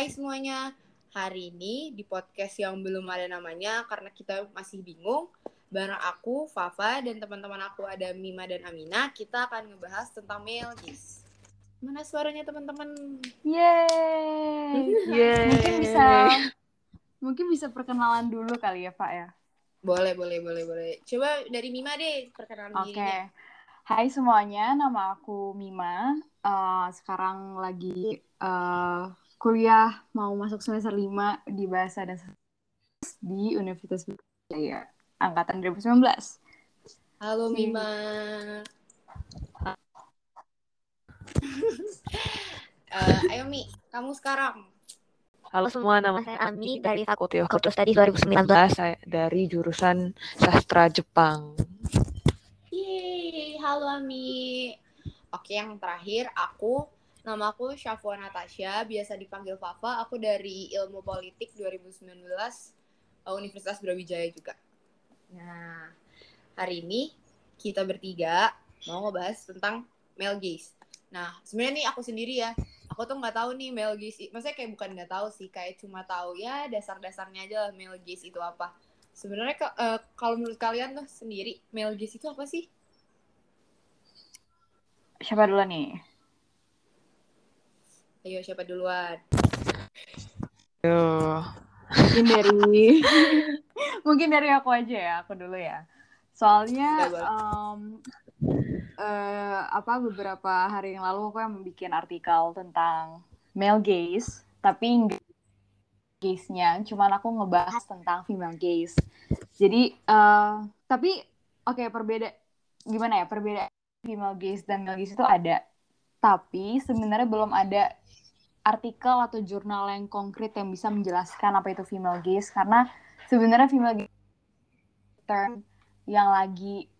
Hai semuanya, hari ini di podcast yang belum ada namanya karena kita masih bingung. Bareng aku, Fafa, dan teman-teman aku ada Mima dan Amina, kita akan ngebahas tentang male gaze. Mana suaranya teman-teman? Yeay. Yeay. Mungkin bisa mungkin bisa perkenalan dulu kali ya, Pak ya. Boleh, boleh, boleh, boleh. Coba dari Mima deh, perkenalan Oke. dirinya. Hai semuanya, nama aku Mima. Eh, sekarang lagi eh, kuliah mau masuk semester 5 di Bahasa dan di Universitas Brawijaya angkatan 2019. Halo Mima. Eh, ayo Mi, kamu sekarang. Halo semua, nama Saya Ami dari Fakultas Fakultas Studies 2019. Saya dari jurusan Sastra Jepang. Yeay, halo Ami. Oke, yang terakhir aku nama aku Syafwa Natasha, biasa dipanggil Fafa. Aku dari Ilmu Politik 2019 eh, Universitas Brawijaya juga. Nah, hari ini kita bertiga mau ngebahas tentang male gaze. Nah, sebenarnya nih aku sendiri ya, aku tuh nggak tahu nih male gaze, maksudnya kayak bukan nggak tahu sih, kayak cuma tahu ya dasar-dasarnya aja lah male gaze itu apa. Sebenarnya eh, kalau menurut kalian tuh sendiri male gaze itu apa sih? Siapa dulu nih? Ayo siapa duluan? Yo. Mungkin dari mungkin dari aku aja ya, aku dulu ya. Soalnya em, eh, apa beberapa hari yang lalu aku yang membuat artikel tentang male gaze, tapi nggak gaze-nya, cuman aku ngebahas tentang female gaze. Jadi eh, tapi oke perbeda gimana ya perbedaan female gaze dan male gaze itu ada, tapi sebenarnya belum ada artikel atau jurnal yang konkret yang bisa menjelaskan apa itu female gaze karena sebenarnya female gaze term yang lagi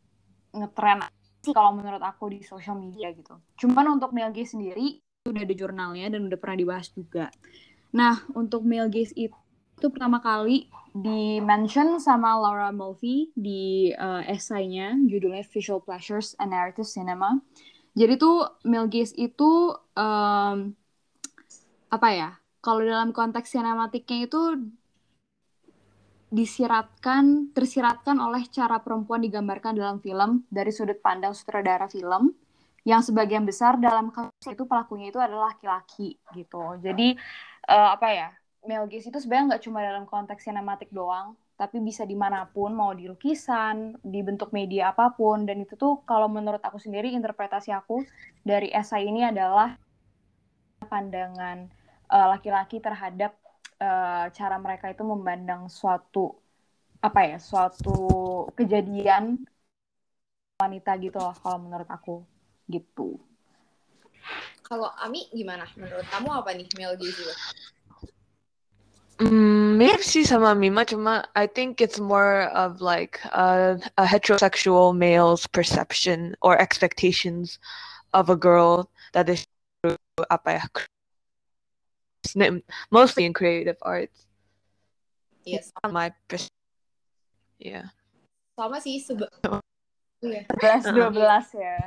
ngetren sih kalau menurut aku di social media gitu. Cuman untuk male gaze sendiri udah ada jurnalnya dan udah pernah dibahas juga. Nah, untuk male gaze itu, pertama kali di mention sama Laura Mulvey di uh, esainya judulnya Visual Pleasures and Narrative Cinema. Jadi tuh male gaze itu em, apa ya? Kalau dalam konteks sinematiknya itu disiratkan, tersiratkan oleh cara perempuan digambarkan dalam film dari sudut pandang sutradara film yang sebagian besar dalam kasus itu pelakunya itu adalah laki-laki gitu. Jadi eh, apa ya? Male gaze itu sebenarnya nggak cuma dalam konteks sinematik doang, tapi bisa di mana pun, mau di lukisan, di bentuk media apa pun. Dan itu tuh kalau menurut aku sendiri interpretasi aku dari esai ini adalah pandangan eh, laki-laki terhadap eh, cara mereka itu memandang suatu apa ya suatu kejadian wanita gitu loh kalau menurut aku gitu. Kalau Ami gimana? Menurut kamu apa nih male gaze itu? Mm, mirip sih sama Mima, cuma I think it's more of like a, a heterosexual male's perception or expectations of a girl that is apa ya, mostly in creative arts. Yes, My pers- yeah. sama sih sebe Iya. 11 12 ya.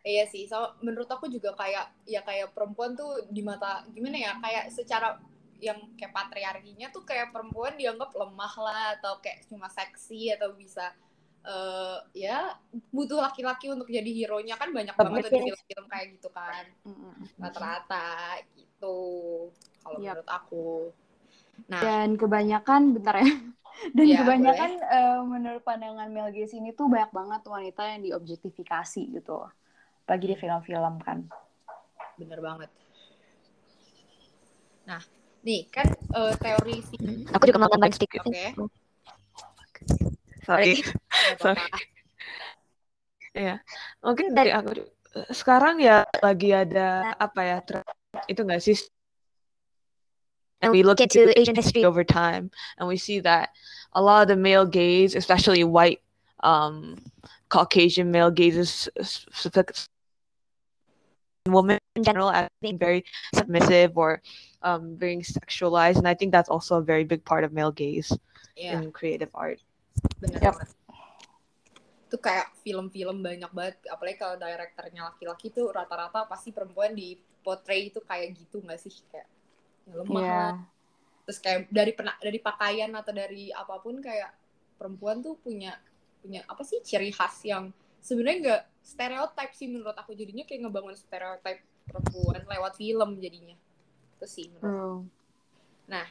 Iya sih, sama menurut aku juga kayak ya kayak perempuan tuh di mata gimana ya kayak secara yang kayak patriarkinya tuh kayak perempuan dianggap lemah lah atau kayak cuma seksi atau bisa eh ya butuh laki-laki untuk jadi hero nya kan banyak banget tuh di film-film kayak gitu kan rata-rata gitu kalau Yap. menurut aku. Nah, Dan kebanyakan bentar ya. Dan Iya, kebanyakan eh, menurut pandangan Mel gaze ini tuh banyak banget wanita yang diobjektifikasi gitu. Bagi di film-film kan. bener banget. Nah, nih kan eh, teori si Aku juga mau nambahin sedikit. Oke. Sorry. nggak Sorry. apa-apa. Iya, mungkin dari aku ju- sekarang ya lagi ada apa ya tren- itu nggak sih? And we look into Asian history. over time, and we see that a lot of the male gaze, especially white, um, Caucasian male gazes, women in general, as being very submissive or um, very sexualized, and I think that's also a very big part of male gaze Iya. in creative art. bener Yap. banget itu kayak film-film banyak banget apalagi kalau direkturnya laki-laki tuh rata-rata pasti perempuan di portray itu kayak gitu nggak sih kayak lemah Iya. lah. Terus kayak dari pena, dari pakaian atau dari apa pun kayak perempuan tuh punya punya apa sih ciri khas yang sebenarnya nggak stereotip sih menurut aku jadinya kayak ngebangun stereotip perempuan lewat film jadinya. Itu sih menurut True. Nah,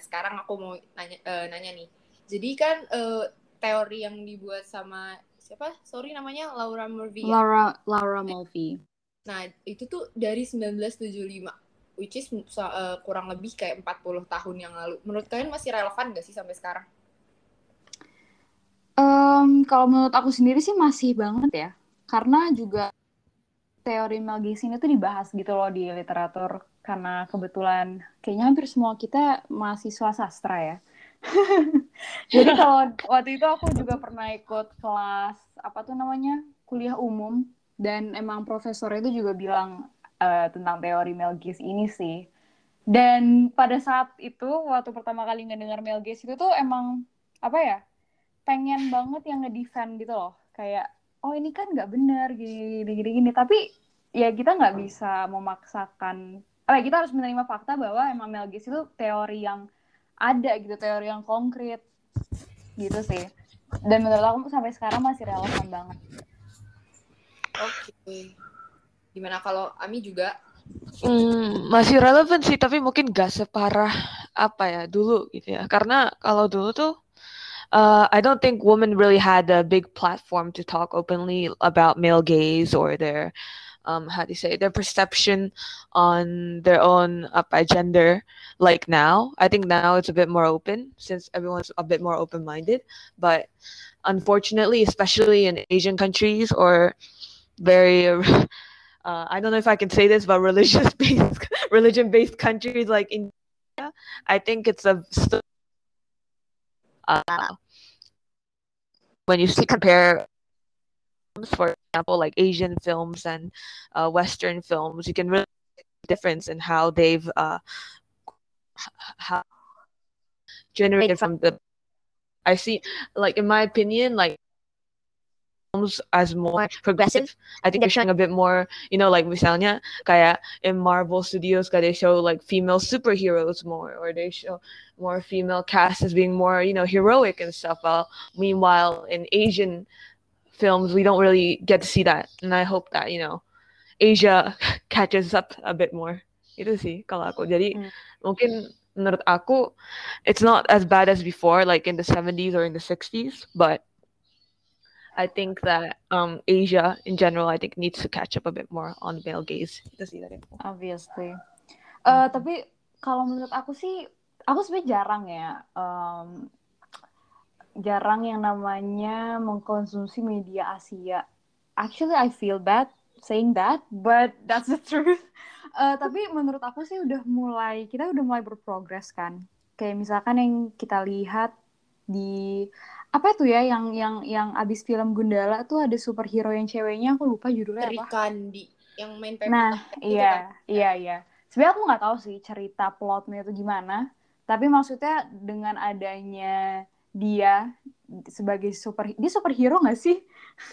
sekarang aku mau nanya, eh, nanya nih. Jadi kan eh, teori yang dibuat sama siapa? Sorry namanya Laura Murphy. ya? Laura Laura Mulvey. Nah, itu tuh dari 1975, which is eh, kurang lebih kayak 40 tahun yang lalu. Menurut kalian masih relevan gak sih sampai sekarang? Em, kalau menurut aku sendiri sih masih banget ya. Karena juga teori Mel Gibson itu dibahas gitu loh di literatur. Karena kebetulan kayaknya hampir semua kita mahasiswa sastra ya. Jadi kalau waktu itu aku juga pernah ikut kelas apa tuh namanya kuliah umum. Dan emang profesornya itu juga bilang eh, tentang teori Mel ini sih. Dan pada saat itu waktu pertama kali ngedengar Mel Gibson itu tuh emang apa ya pengen banget yang ngedefend gitu loh. Kayak oh ini kan nggak benar gini gini gini tapi ya kita nggak bisa memaksakan apa ya, kita harus menerima fakta bahwa emang Mel itu teori yang ada gitu teori yang konkret gitu sih dan menurut aku sampai sekarang masih relevan banget Oke. Gimana kalau Ami juga? Hmm, masih relevan sih, tapi mungkin gak separah apa ya dulu gitu ya. Karena kalau dulu tuh, uh, I don't think women really had a big platform to talk openly about male gaze or their, um, how do you say, their perception on their own by gender like now. I think now it's a bit more open since everyone's a bit more open-minded. But unfortunately, especially in Asian countries or very uh, I don't know if I can say this, but religious based religion based countries like India, I think it's a uh, when you see compare for example, like Asian films and uh, Western films, you can really see the difference in how they've uh, how generated from the. I see, like in my opinion, like films as more progressive. I think they're showing a bit more, you know, like misalnya kayak in Marvel Studios, they show like female superheroes more, or they show more female cast as being more, you know, heroic and stuff. While meanwhile in Asian films, we don't really get to see that, and I hope that you know, Asia catches up a bit more. Itu sih kalau aku. Jadi Hmm. mungkin menurut aku, it's not as bad as before, like in the 70s or in the 60s, but I think that um, Asia in general, I think needs to catch up a bit more on male gaze. Itu sih dari aku. obviously Eh, tapi kalau menurut aku sih aku sebenarnya jarang ya em, jarang yang namanya mengkonsumsi media Asia actually I feel bad saying that but that's the truth Eh, tapi menurut aku sih udah mulai kita udah mulai berprogres kan kayak misalkan yang kita lihat di apa tuh ya yang yang yang abis film Gundala tuh ada superhero yang ceweknya aku lupa judulnya apa Rikandi yang main Pevita. Nah, iya, kan? iya, iya. Sebenarnya aku nggak tahu sih cerita plotnya itu gimana, tapi maksudnya dengan adanya dia sebagai super, dia superhero nggak sih?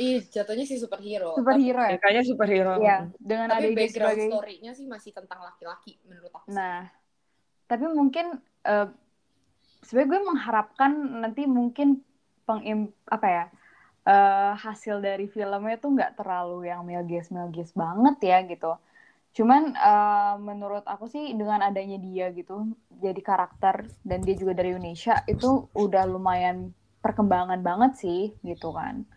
Ih, jatuhnya sih superhero. Superhero ya? kayaknya superhero. Iya, dengan Tapi adanya dia background sebagai, story-nya sih masih tentang laki-laki menurut aku. nah, tapi mungkin eh, sebenarnya gue mengharapkan nanti mungkin pengim apa ya eh, hasil dari filmnya tuh nggak terlalu yang melges melges banget ya gitu. Cuman eh, menurut aku sih dengan adanya dia gitu jadi karakter dan dia juga dari Indonesia itu udah lumayan perkembangan banget sih gitu kan.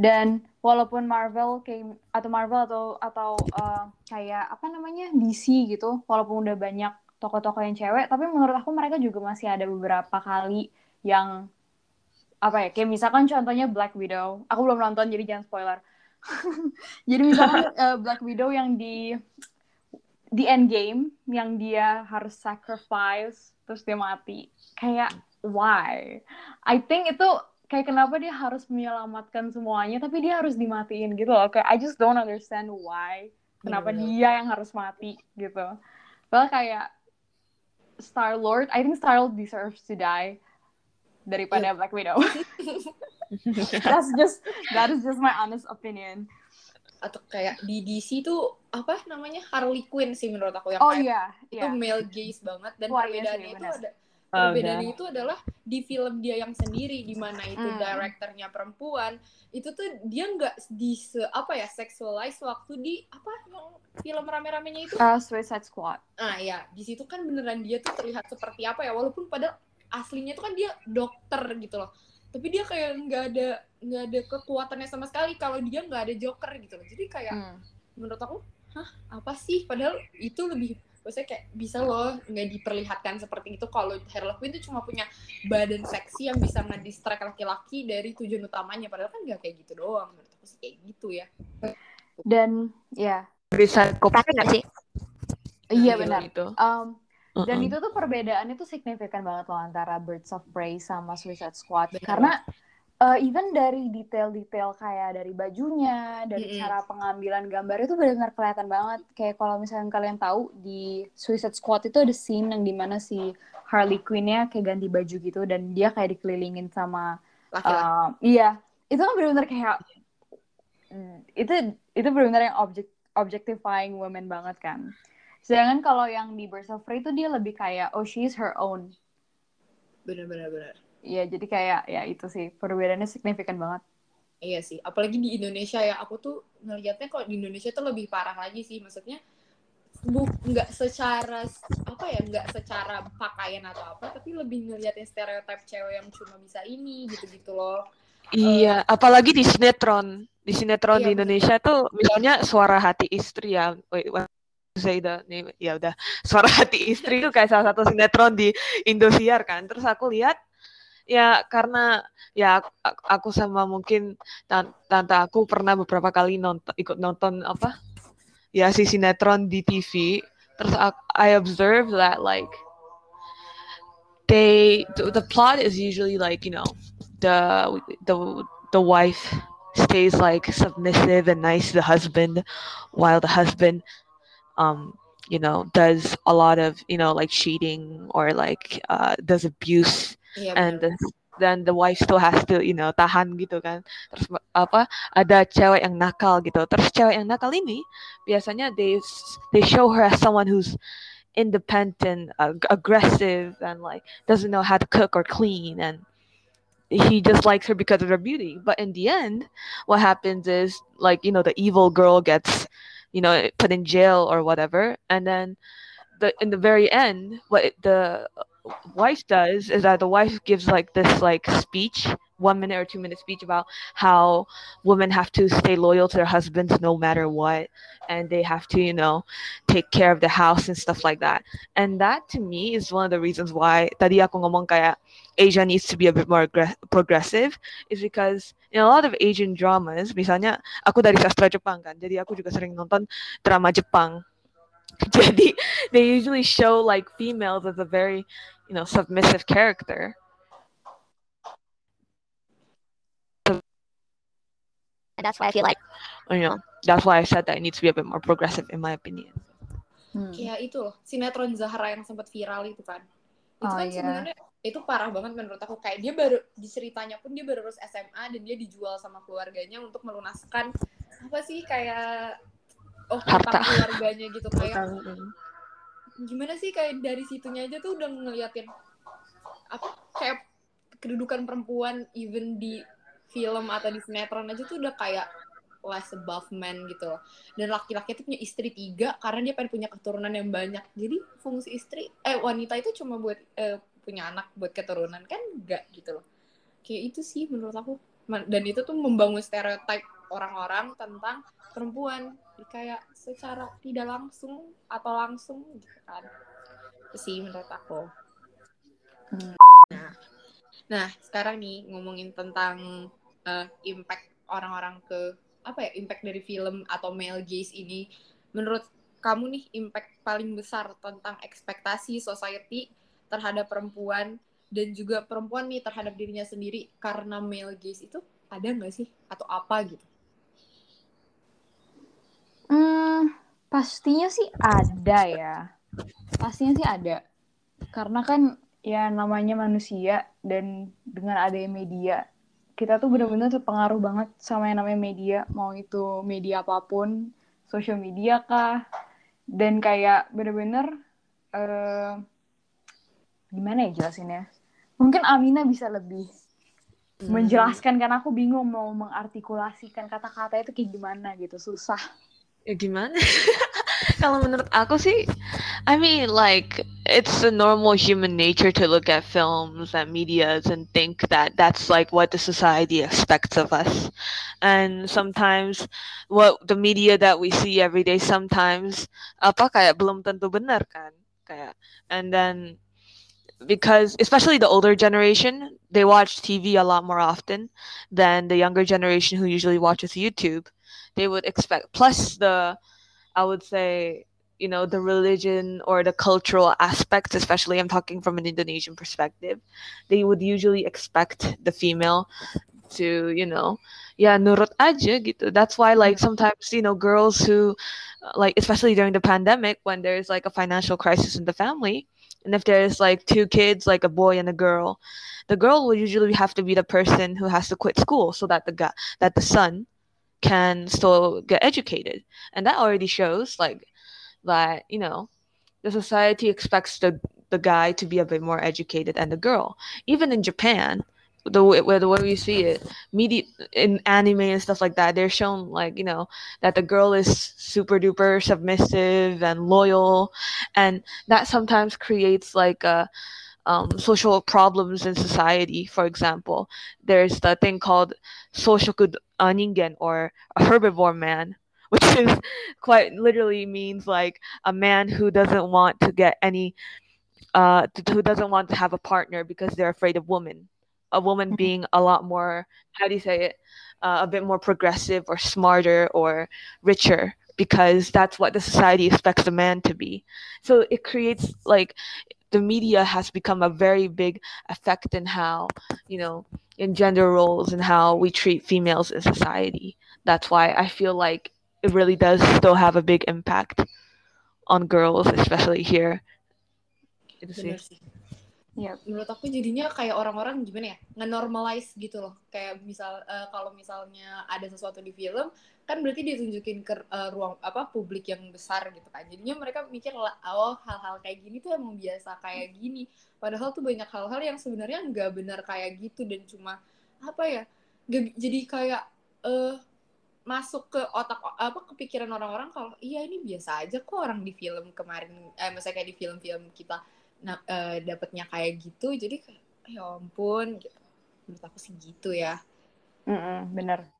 Dan walaupun Marvel kayak atau Marvel atau atau eh, kayak apa namanya DC gitu, walaupun udah banyak tokoh-tokoh yang cewek, tapi menurut aku mereka juga masih ada beberapa kali yang apa ya kayak misalkan contohnya Black Widow. Aku belum nonton jadi jangan spoiler. jadi misalkan eh, Black Widow yang di di end game yang dia harus sacrifice terus dia mati. Kayak why? I think itu kayak kenapa dia harus menyelamatkan semuanya tapi dia harus dimatiin gitu loh. Kayak I just don't understand why kenapa Bener-bener. dia yang harus mati gitu. Well kayak Star Lord I think Star Lord deserves to die daripada Black Widow that's just that is just my honest opinion atau kayak di DC tuh apa namanya Harley Quinn sih menurut aku yang Oh kayak iya, itu iya. male gaze banget dan Wah, iya perbedaannya sih, itu ada Oh, perbedaannya udah. itu adalah di film dia yang sendiri di mana itu Hmm. direkturnya perempuan itu tuh dia nggak di se apa ya sexualize waktu di apa yang film rame-ramenya itu Uh, Suicide Squad. ah ya di situ kan beneran dia tuh terlihat seperti apa ya walaupun pada aslinya tuh kan dia dokter gitu loh tapi dia kayak nggak ada nggak ada kekuatannya sama sekali kalau dia nggak ada joker gitu loh jadi kayak Hmm. menurut aku hah apa sih padahal itu lebih maksudnya kayak bisa loh nggak diperlihatkan seperti itu kalau Harley Quinn tuh cuma punya badan seksi yang bisa ngedistract laki-laki dari tujuan utamanya padahal kan nggak kayak gitu doang menurut aku sih kayak gitu ya Dan ya, Bisa Tapi nggak sih? iya gitu, benar. Itu. Um, dan Uh-uh. itu tuh perbedaannya tuh signifikan banget loh antara Birds of Prey sama Suicide Squad. Benar Karena uh, even dari detail-detail kayak dari bajunya, dari Mm-mm. cara pengambilan gambar itu benar-benar kelihatan banget. Kayak kalau misalnya kalian tahu di Suicide Squad itu ada scene yang di mana si Harley Quinn-nya kayak ganti baju gitu dan dia kayak dikelilingin sama laki-laki um, iya itu kan benar-benar kayak mm, itu itu benar-benar yang objek objectifying women banget kan. Sedangkan kalau yang di Birds of Prey itu dia lebih kayak oh she's her own. bener-bener bener Iya, jadi kayak ya itu sih perbedaannya signifikan banget. Iya sih, apalagi di Indonesia ya. Aku tuh ngelihatnya kalau di Indonesia tuh lebih parah lagi sih. Maksudnya bu nggak secara apa ya, nggak secara pakaian atau apa, tapi lebih ngeliatin stereotip cewek yang cuma bisa ini gitu-gitu loh. Iya, apalagi di sinetron. Di sinetron Iya, di betul. Indonesia tuh misalnya suara hati istri ya. The name? Ya udah, suara hati istri itu kayak salah satu sinetron di Indosiar kan. Terus aku lihat ya karena ya aku, sama mungkin tan- tante aku pernah beberapa kali nonton ikut nonton apa? Ya si sinetron di TV. Terus aku, I observe that like they the, the plot is usually like, you know, the the the wife stays like submissive and nice to the husband while the husband um you know does a lot of you know like cheating or like uh does abuse and bener. then, the wife still has to you know tahan gitu kan. Terus apa ada cewek yang nakal gitu. Terus cewek yang nakal ini biasanya they they show her as someone who's independent ag- aggressive and like doesn't know how to cook or clean and he just likes her because of her beauty. But in the end what happens is like you know the evil girl gets you know put in jail or whatever. And then the in the very end what the wife does is that the wife gives like this like speech one minute or two minute speech about how women have to stay loyal to their husbands no matter what. And they have to you know take care of the house and stuff like that. And that to me is one of the reasons why tadi aku ngomong kayak Asia needs to be a bit more progressive is because in a lot of Asian dramas misalnya aku dari sastra Jepang kan jadi aku juga sering nonton drama Jepang jadi they usually show like females as a very you know submissive character And that's why I feel like you know that's why I said that it needs to be a bit more progressive in my opinion Hmm. Kayak itu loh, sinetron Zahra yang sempat viral itu kan. Itu Oh, kan iya. sebenarnya itu parah banget menurut aku. Kayak dia baru di ceritanya pun dia baru lulus SMA dan dia dijual sama keluarganya untuk melunaskan apa sih kayak oh Harta. keluarganya gitu kayak gimana sih kayak dari situnya aja tuh udah ngeliatin apa kayak kedudukan perempuan even di film atau di sinetron aja tuh udah kayak less above men gitu loh. Dan laki-laki itu punya istri tiga karena dia pengen punya keturunan yang banyak. Jadi fungsi istri eh wanita itu cuma buat eh, punya anak buat keturunan kan enggak gitu loh. Kayak itu sih menurut aku. Dan itu tuh membangun stereotip orang-orang tentang perempuan kayak secara tidak langsung atau langsung gitu kan. Itu sih menurut aku. Hmm. Nah, nah sekarang nih ngomongin tentang eh, impact orang-orang ke apa ya impact dari film atau male gaze ini menurut kamu nih impact paling besar tentang ekspektasi society terhadap perempuan dan juga perempuan nih terhadap dirinya sendiri karena male gaze itu ada nggak sih atau apa gitu Hmm, pastinya sih ada ya. Pastinya sih ada. Karena kan ya namanya manusia dan dengan adanya media kita tuh bener-bener terpengaruh banget sama yang namanya media, mau itu media apa pun, social media kah, dan kayak bener-bener eh, gimana ya jelasinnya? Mungkin Amina bisa lebih Hmm. menjelaskan karena aku bingung mau mengartikulasikan kata-kata itu kayak gimana gitu, susah. Ya gimana? Kalau menurut aku sih, I mean like it's a normal human nature to look at films and medias and think that that's like what the society expects of us. And sometimes what the media that we see every day sometimes apa kayak belum tentu benar kan? Kayak and then because especially the older generation, they watch TV a lot more often than the younger generation who usually watches YouTube they would expect plus the i would say you know the religion or the cultural aspects especially i'm talking from an indonesian perspective they would usually expect the female to you know yeah nurut aja gitu. That's why like sometimes you know girls who like especially during the pandemic when there's like a financial crisis in the family and if there's like two kids like a boy and a girl the girl will usually have to be the person who has to quit school so that the guy that the son can still get educated. And that already shows like that you know the society expects the the guy to be a bit more educated than the girl. Even in japan the way the way we see it media in anime and stuff like that they're shown like you know that the girl is super duper submissive and loyal. And that sometimes creates like a um, social problems in society. For example, there's the thing called Soshoku Ningen or a herbivore man, which is quite literally means like a man who doesn't want to get any, uh, who doesn't want to have a partner because they're afraid of women. A woman Mhm. being a lot more, how do you say it, uh, a bit more progressive or smarter or richer because that's what the society expects a man to be. So it creates like the media has become a very big effect in how you know in gender roles and how we treat females in society. That's why i feel like it really does still have a big impact on girls especially here Yep. Menurut aku jadinya kayak orang-orang gimana ya, nge-normalize gitu loh. Kayak misal eh, kalau misalnya ada sesuatu di film, kan berarti ditunjukin ke eh, ruang apa publik yang besar gitu kan. Jadinya mereka mikir oh hal-hal kayak gini tuh emang biasa kayak gini. Padahal tuh banyak hal-hal yang sebenarnya nggak benar kayak gitu dan cuma apa ya, jadi kayak eh masuk ke otak apa kepikiran orang-orang kalau iya ini biasa aja kok orang di film kemarin eh misalnya kayak di film-film kita nah, eh, dapatnya kayak gitu jadi kayak ya ampun gitu. menurut aku sih gitu ya Mm-mm, bener.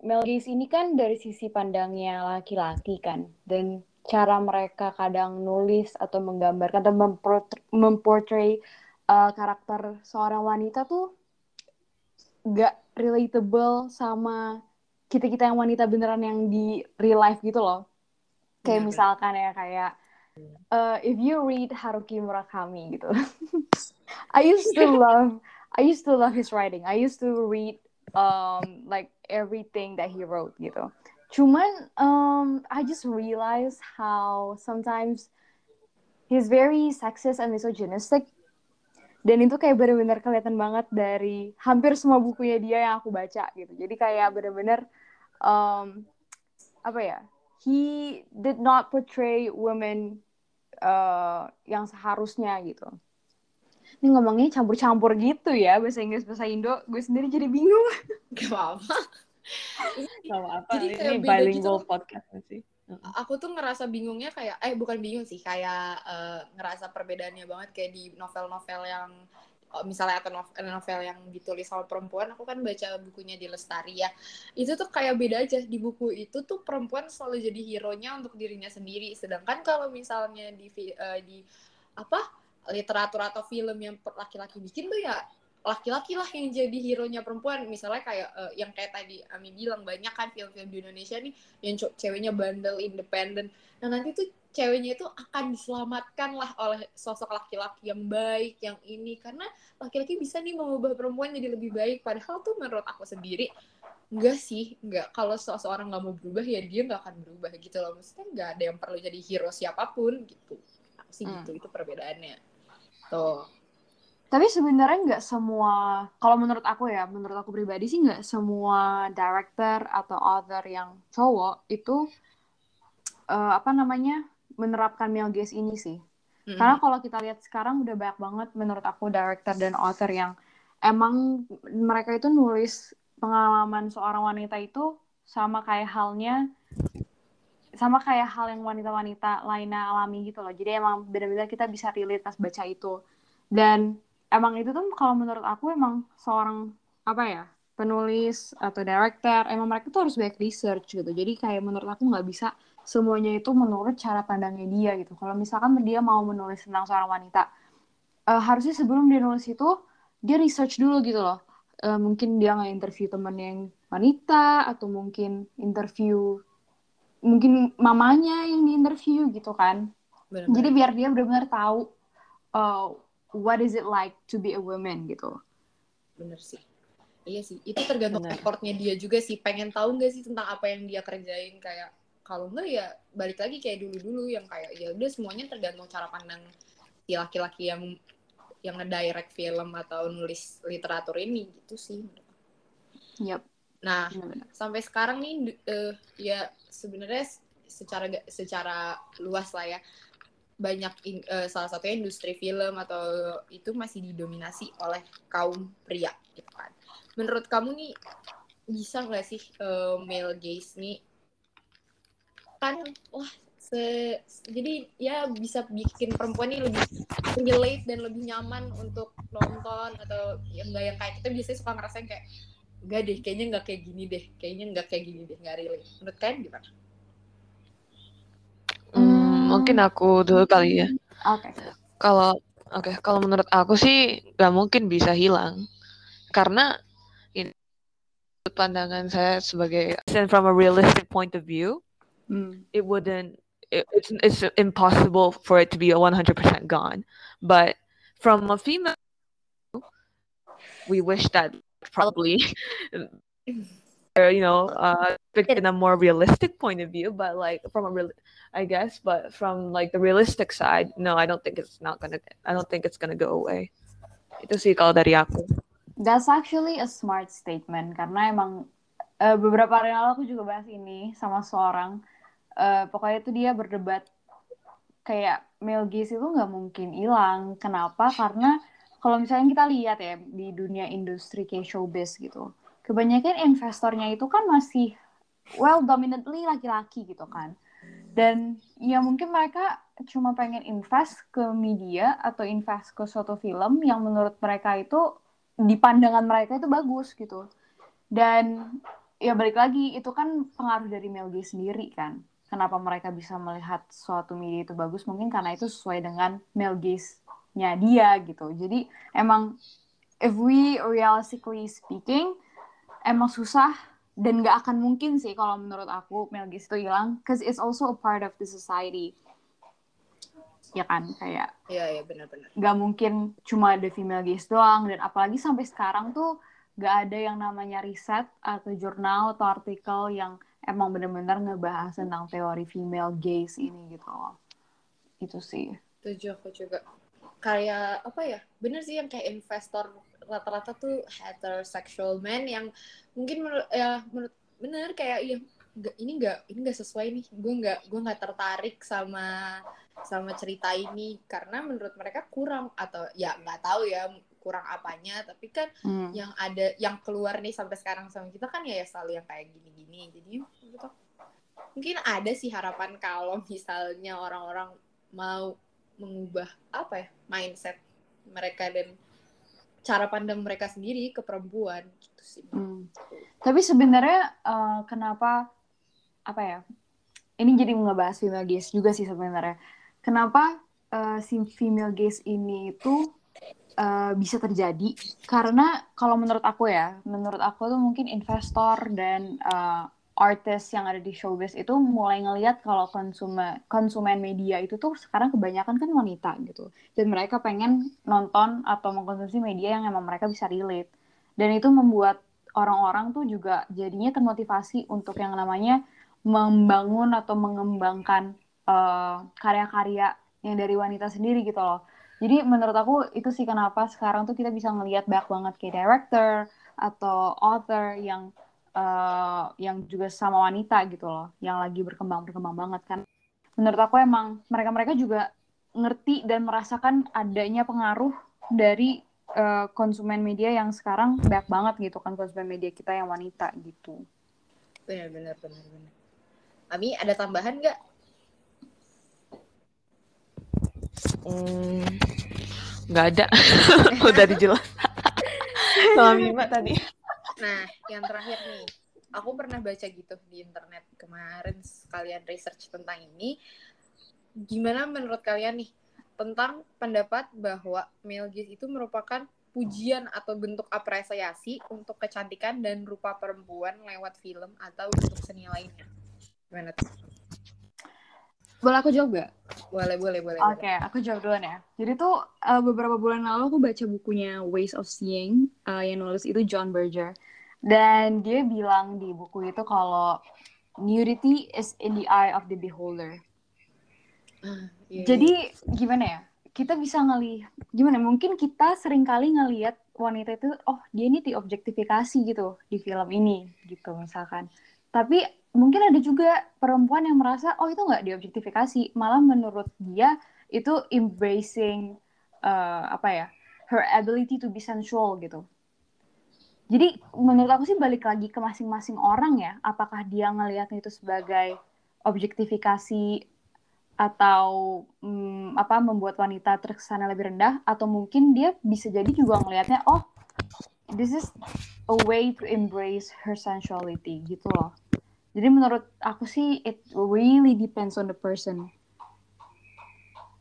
Nah, gaze ini kan dari sisi pandangnya laki-laki kan, dan cara mereka kadang nulis atau menggambarkan atau memport- memportray uh, karakter seorang wanita tuh gak relatable sama kita-kita yang wanita beneran yang di real life gitu loh. Kayak Bener. misalkan ya kayak uh, if you read Haruki Murakami gitu. I used to love I used to love his writing. I used to read um like everything that he wrote gitu. Cuman um I just realized how sometimes he's very sexist and misogynistic. Dan itu kayak bener-bener kelihatan banget dari hampir semua bukunya dia yang aku baca gitu. Jadi kayak bener-bener um, apa ya? He did not portray women uh, yang seharusnya gitu. Ini ngomongnya campur-campur gitu ya bahasa Inggris bahasa Indo. Gue sendiri jadi bingung. gak apa-apa apa Jadi kayak ini bilingual gitu. podcast sih aku tuh ngerasa bingungnya kayak eh bukan bingung sih kayak eh, ngerasa perbedaannya banget kayak di novel-novel yang misalnya atau nov- novel yang ditulis sama perempuan aku kan baca bukunya di Lestari ya. Itu tuh kayak beda aja di buku itu tuh perempuan selalu jadi hero nya untuk dirinya sendiri. Sedangkan kalau misalnya di eh, di apa literatur atau film yang laki-laki bikin tuh ya laki-laki lah yang jadi hero nya perempuan. Misalnya kayak eh, yang kayak tadi Ami bilang banyak kan film-film di Indonesia nih yang ceweknya bandel independen. Nah nanti tuh ceweknya itu akan diselamatkan lah oleh sosok laki-laki yang baik yang ini. Karena laki-laki bisa nih mengubah perempuan jadi lebih baik. Padahal tuh menurut aku sendiri enggak sih. Enggak. Kalau seseorang nggak mau berubah ya dia nggak akan berubah gitu loh. Maksudnya nggak ada yang perlu jadi hero siapa pun gitu. Aku sih Hmm. gitu itu perbedaannya. Tuh. Tapi sebenarnya nggak semua, kalau menurut aku ya, menurut aku pribadi sih nggak semua director atau author yang cowok itu eh, apa namanya menerapkan male gaze ini sih. Mm-mm. Karena kalau kita lihat sekarang udah banyak banget menurut aku director dan author yang emang mereka itu nulis pengalaman seorang wanita itu sama kayak halnya sama kayak hal yang wanita-wanita lainnya alami gitu loh. Jadi emang benar-benar kita bisa relate pas baca itu. Dan emang itu tuh kalau menurut aku emang seorang apa ya penulis atau director emang mereka tuh harus banyak research gitu. Jadi kayak menurut aku nggak bisa semuanya itu menurut cara pandangnya dia gitu. Kalau misalkan dia mau menulis tentang seorang wanita, eh, harusnya sebelum dia nulis itu dia research dulu gitu loh. Eh, mungkin dia nggak interview temen yang wanita atau mungkin interview mungkin mamanya yang di interview gitu kan. Benar-benar. Jadi biar dia benar-benar tahu uh, what is it like to be a woman gitu. bener sih iya sih itu tergantung Bener. effortnya dia juga sih pengen tahu nggak sih tentang apa yang dia kerjain kayak kalau enggak ya balik lagi kayak dulu dulu yang kayak ya udah semuanya tergantung cara pandang si laki-laki yang yang ngedirect film atau nulis literatur ini gitu sih Yap, nah benar-benar. sampai sekarang nih eh, ya sebenarnya secara secara luas lah ya banyak in- eh, salah satunya industri film atau itu masih didominasi oleh kaum pria gitu kan. Menurut kamu nih bisa nggak sih eh, male gaze nih kan wah se- jadi ya bisa bikin perempuan ini lebih relate dan lebih nyaman untuk nonton atau yang nggak yang kayak kita biasanya suka ngerasain kayak Enggak deh, kayaknya nggak kayak gini deh. Kayaknya nggak kayak gini deh, nggak relate. Menurut kalian gimana? Hmm, mungkin aku dulu kali ya. Oke. Kalau oke, kalau menurut aku sih nggak mungkin bisa hilang karena ini pandangan saya sebagai from a realistic point of view, Hmm. it wouldn't. It, it's it's impossible for it to be a 100% gone. But from a female, we wish that probably, or, you know, uh, in a more realistic point of view. But like from a real, I guess, but from like the realistic side, no, I don't think it's not gonna. I don't think it's gonna go away. Itu sih kalau dari aku. That's actually a smart statement karena emang eh, beberapa hari lalu aku juga bahas ini sama seorang. Eh, pokoknya itu dia berdebat kayak male gaze itu nggak mungkin hilang. Kenapa? Karena kalau misalnya kita lihat ya di dunia industri kayak showbiz gitu, kebanyakan investornya itu kan masih well dominantly laki-laki gitu kan. Dan ya mungkin mereka cuma pengen invest ke media atau invest ke suatu film yang menurut mereka itu di pandangan mereka itu bagus gitu. Dan ya balik lagi itu kan pengaruh dari gaze sendiri kan. Kenapa mereka bisa melihat suatu media itu bagus mungkin karena itu sesuai dengan male gaze-nya dia gitu. Jadi emang if we realistically speaking emang susah dan nggak akan mungkin sih kalau menurut aku male gaze itu hilang cause it's also a part of the society. Ya kan kayak Iya, iya benar-benar. nggak mungkin cuma ada female gaze doang dan apalagi sampai sekarang tuh nggak ada yang namanya riset atau jurnal atau artikel yang emang benar-benar ngebahas tentang teori female gaze ini gitu loh itu sih Setuju aku juga. Kayak apa ya? Bener sih yang kayak investor rata-rata tuh heterosexual men yang mungkin menurut ya menurut bener kayak ya ini nggak ini nggak sesuai nih gue nggak gue nggak tertarik sama sama cerita ini karena menurut mereka kurang atau ya nggak tahu ya kurang apanya tapi kan Hmm. yang ada yang keluar nih sampai sekarang sama kita kan ya, ya selalu yang kayak gini-gini jadi aku, mungkin ada sih harapan kalau misalnya orang-orang mau mengubah apa ya mindset mereka dan cara pandang mereka sendiri ke perempuan gitu sih Hmm. Tapi sebenarnya eh, kenapa apa ya? Ini jadi ngebahas female gaze juga sih sebenarnya. Kenapa eh, si female gaze ini itu eh, bisa terjadi? Karena kalau menurut aku ya, menurut aku tuh mungkin investor dan eh, artis yang ada di showbiz itu mulai ngelihat kalau konsumen konsumen media itu tuh sekarang kebanyakan kan wanita gitu. Dan mereka pengen nonton atau mengkonsumsi media yang emang mereka bisa relate. Dan itu membuat orang-orang tuh juga jadinya termotivasi untuk yang namanya membangun atau mengembangkan eh, karya-karya yang dari wanita sendiri gitu loh. Jadi menurut aku itu sih kenapa sekarang tuh kita bisa ngelihat banyak banget kayak director atau author yang uh, yang juga sama wanita gitu loh, yang lagi berkembang berkembang banget kan. Menurut aku emang mereka-mereka juga ngerti dan merasakan adanya pengaruh dari uh, konsumen media yang sekarang banyak banget gitu kan konsumen media kita yang wanita gitu. Benar benar benar benar. Ami ada tambahan nggak? Hmm, nggak ada. Udah dijelas. Sama Mima tadi. Nah, yang terakhir nih. Aku pernah baca gitu di internet kemarin sekalian research tentang ini. Gimana menurut kalian nih tentang pendapat bahwa male gaze itu merupakan pujian atau bentuk apresiasi untuk kecantikan dan rupa perempuan lewat film atau bentuk seni lainnya? Gimana tuh? Boleh aku jawab gak? Boleh, boleh, boleh. Oke, okay, aku jawab duluan ya. Jadi tuh uh, beberapa bulan lalu aku baca bukunya Ways of Seeing uh, yang nulis itu John Berger. Dan dia bilang di buku itu kalau nudity is in the eye of the beholder. Uh, yeah, Jadi yeah. gimana ya? Kita bisa ngelihat gimana? Mungkin kita sering kali ngelihat wanita itu, oh dia ini diobjektifikasi gitu di film ini, gitu misalkan. Tapi mungkin ada juga perempuan yang merasa oh itu nggak diobjektifikasi. Malah menurut dia itu embracing uh, apa ya her ability to be sensual gitu. Jadi menurut aku sih balik lagi ke masing-masing orang ya apakah dia ngelihatnya itu sebagai objektifikasi atau um, apa membuat wanita terkesan lebih rendah atau mungkin dia bisa jadi juga ngelihatnya oh this is a way to embrace her sensuality gitu loh jadi menurut aku sih it really depends on the person.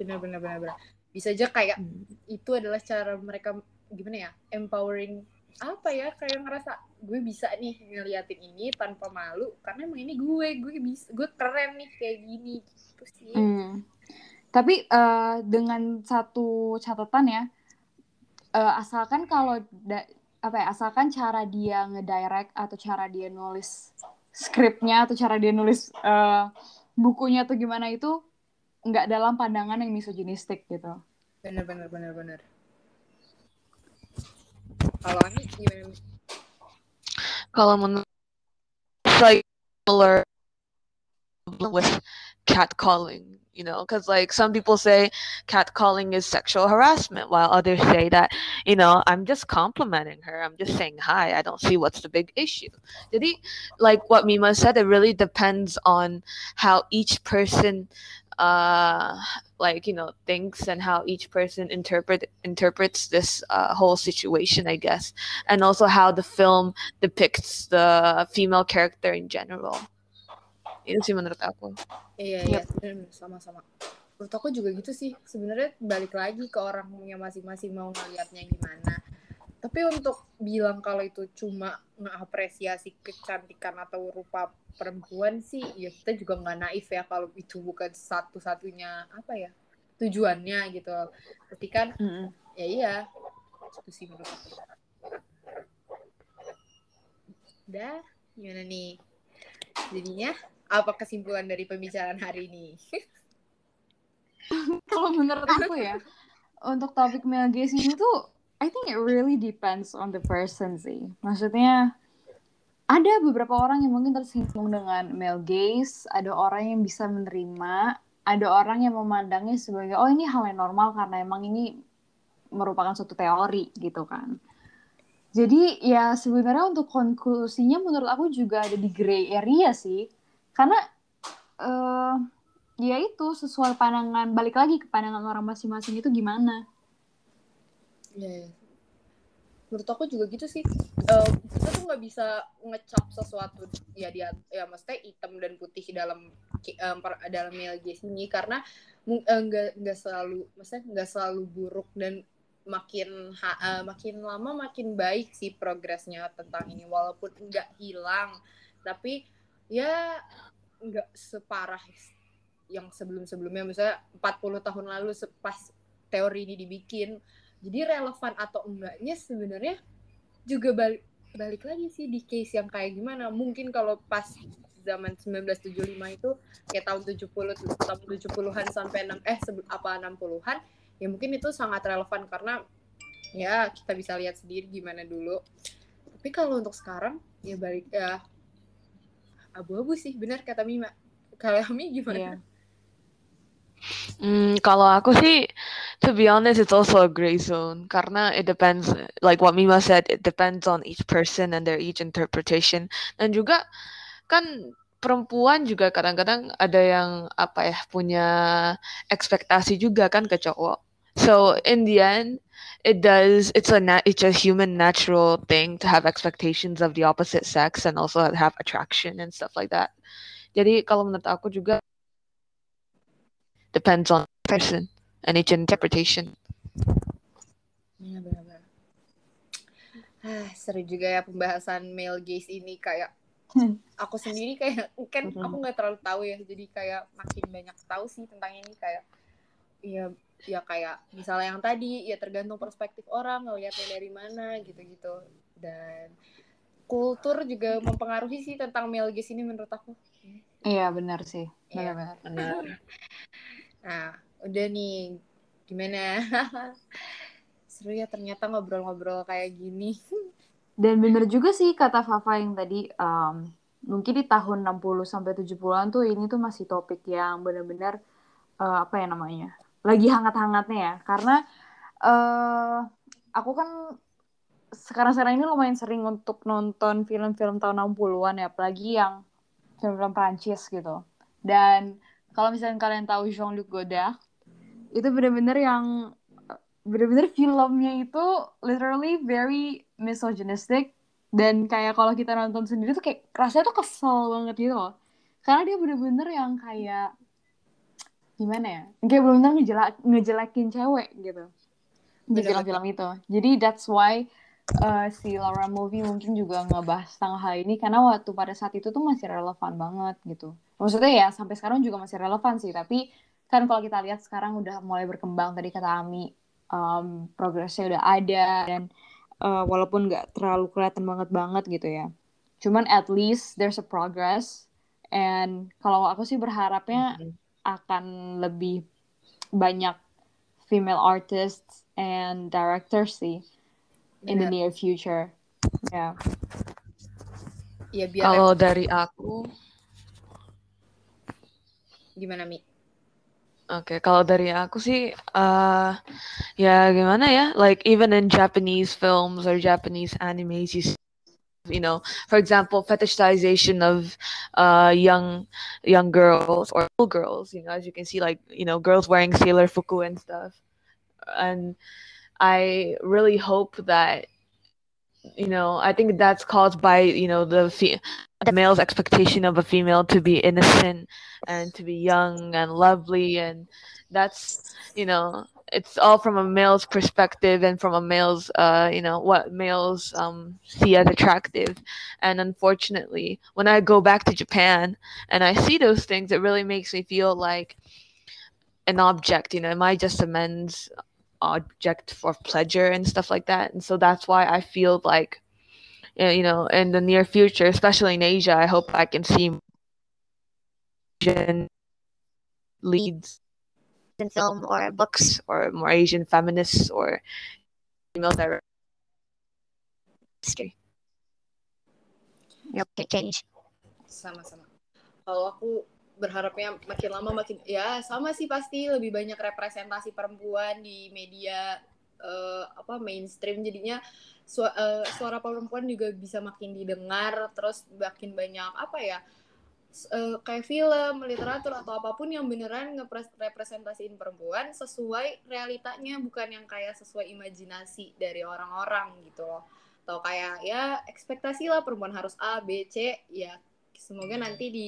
Benar benar benar benar. Bisa aja kayak hmm. itu adalah cara mereka gimana ya empowering apa ya kayak ngerasa gue bisa nih ngeliatin ini tanpa malu karena emang ini gue gue bisa gue keren nih kayak gini gitu sih. Hmm. Tapi uh, dengan satu catatan ya uh, asalkan kalau apa ya asalkan cara dia ngedirect atau cara dia nulis skripnya atau cara dia nulis uh, bukunya atau gimana itu nggak dalam pandangan yang misoginistik gitu. Bener bener bener bener. Kalau Ani gimana? Kalau menurut like with catcalling you know because like some people say catcalling is sexual harassment while others say that you know i'm just complimenting her i'm just saying hi i don't see what's the big issue. Did he like what mima said it really depends on how each person uh like you know thinks and how each person interpret interprets this uh, whole situation i guess. And also how the film depicts the female character in general itu sih menurut aku. Iya iya sama-sama. Menurut aku juga gitu sih. Sebenarnya balik lagi ke orangnya masing-masing mau ngeliatnya gimana. Tapi untuk bilang kalau itu cuma ngapresiasi kecantikan atau rupa perempuan sih ya kita juga nggak naif ya kalau itu bukan satu-satunya apa ya tujuannya gitu. Berarti kan mm -hmm. ya iya itu sih menurut aku. Udah gimana nih? Jadinya apa kesimpulan dari pembicaraan hari ini? Kalau menurut aku ya, untuk topik male gaze ini tuh, I think it really depends on the person sih. Maksudnya, ada beberapa orang yang mungkin tersinggung dengan male gaze, ada orang yang bisa menerima, ada orang yang memandangnya sebagai, oh ini hal yang normal karena emang ini merupakan suatu teori gitu kan. Jadi ya sebenarnya untuk konklusinya menurut aku juga ada di gray area sih karena uh, ya itu sesuai pandangan balik lagi ke pandangan orang masing-masing itu gimana? Ya, ya. menurut aku juga gitu sih. Uh, kita tuh nggak bisa ngecap sesuatu ya dia ya mesti hitam dan putih dalam um, dalam MLG ini. Karena nggak uh, nggak selalu maksudnya nggak selalu buruk dan makin uh, makin lama makin baik sih progresnya tentang ini. Walaupun nggak hilang tapi ya nggak separah yang sebelum-sebelumnya. Misalnya 40 tahun lalu pas teori ini dibikin jadi relevan atau enggaknya sebenarnya juga balik balik lagi sih di case yang kayak gimana. Mungkin kalau pas zaman 1975 itu kayak tahun 70 tahun 70-an sampai 6 eh apa 60-an ya mungkin itu sangat relevan karena ya kita bisa lihat sendiri gimana dulu. Tapi kalau untuk sekarang ya balik ya abu-abu sih benar kata Mima kalau Mi gimana Iya. Mm, kalau aku sih, to be honest, it's also a gray zone karena it depends, like what Mima said, it depends on each person and their each interpretation. Dan juga kan perempuan juga kadang-kadang ada yang apa ya punya ekspektasi juga kan ke cowok. So in the end, it does. It's a nat- it's a human natural thing to have expectations of the opposite sex and also have attraction and stuff like that. Jadi kalau menurut aku juga depends on the person and each interpretation. Iya benar-benar. Ah, seru juga ya pembahasan male gaze ini kayak aku sendiri kayak kan aku nggak terlalu tahu ya jadi kayak makin banyak tahu sih tentang ini kayak ya ya kayak misalnya yang tadi ya tergantung perspektif orang ngelihatnya dari mana gitu-gitu dan kultur juga mempengaruhi sih tentang male gaze ini menurut aku. Iya benar sih. Iya. Benar-benar. Nah, udah nih gimana? Seru ya ternyata ngobrol-ngobrol kayak gini. Dan bener juga sih kata Fafa yang tadi um, mungkin di tahun 60 sampai 70-an tuh ini tuh masih topik yang benar-benar uh, apa ya namanya? Lagi hangat-hangatnya ya. Karena uh, aku kan sekarang-sekarang ini lumayan sering untuk nonton film-film tahun 60-an ya, apalagi yang film-film Prancis gitu. Dan kalau misalnya kalian tahu Jean-Luc Godard, itu bener-bener yang bener-bener filmnya itu literally very misogynistic dan kayak kalau kita nonton sendiri tuh kayak rasanya tuh kesel banget gitu loh karena dia bener-bener yang kayak gimana ya? Kayak bener-bener ngejelek ngejelekin cewek gitu. Di film-film itu. Jadi that's why uh, si Laura movie mungkin juga ngebahas tentang hal ini karena waktu pada saat itu tuh masih relevan banget gitu. Maksudnya ya sampai sekarang juga masih relevan sih. Tapi kan kalau kita lihat sekarang udah mulai berkembang tadi kata Ami um, progresnya udah ada dan uh, walaupun nggak terlalu kelihatan banget banget gitu ya. Cuman at least there's a progress and kalau aku sih berharapnya akan lebih banyak female artists and directors sih in the near future ya Ya biar Kalau dari aku, gimana Mi? oke, kalau dari aku sih, uh, ya gimana ya? Like even in Japanese films or Japanese animes, you, see, you know, for example, fetishization of uh, young young girls or girls. You know, as you can see, like you know, girls wearing sailor fuku and stuff. And I really hope that you know, I think that's caused by you know the fe- the male's expectation of a female to be innocent and to be young and lovely, and that's you know it's all from a male's perspective and from a male's uh you know what males um see as attractive. And unfortunately when i go back to japan and i see those things it really makes me feel like an object you know am i just a men's object for pleasure and stuff like that. And so that's why i feel like you know in the near future especially in asia i hope i can see leads in film or books. or more asian feminists or female directors History. Yep. Change. Sama-sama. Kalau aku berharapnya makin lama makin ya sama sih pasti lebih banyak representasi perempuan di media eh, apa mainstream jadinya su- eh, suara perempuan juga bisa makin didengar terus makin banyak apa ya s- eh, kayak film, literatur atau apa pun yang beneran ngerepresentasiin perempuan sesuai realitanya bukan yang kayak sesuai imajinasi dari orang-orang gitu loh. Atau kayak ya ekspektasi lah perempuan harus A, B, C ya semoga nanti di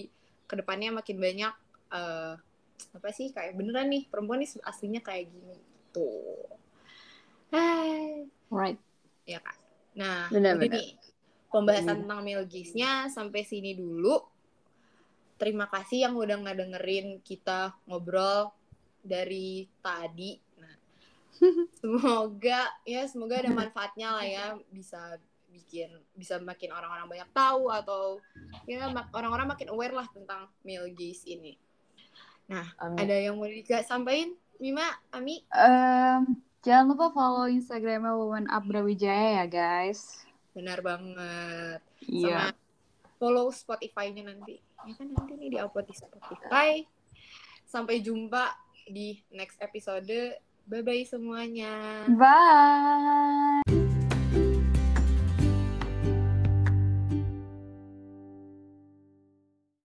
ke depannya makin banyak eh, apa sih kayak beneran nih perempuan nih aslinya kayak gini gitu. Hai, right ya kan. Nah, Benar, benar. nih pembahasan Benar. tentang male sampai sini dulu. Terima kasih yang udah ngedengerin kita ngobrol dari tadi. Nah, semoga ya semoga ada manfaatnya lah ya bisa bikin bisa makin orang-orang banyak tahu atau ya orang-orang makin aware lah tentang male gaze ini. Nah, Amin. ada yang mau juga sampaikan Mima, Ami. Em, jangan lupa follow Instagramnya Woman Up Brawijaya ya guys. Benar banget. Iya. Sama follow Spotify-nya nanti. Ya kan nanti nih di-upload di Spotify. Sampai jumpa di next episode. Bye-bye semuanya. Bye.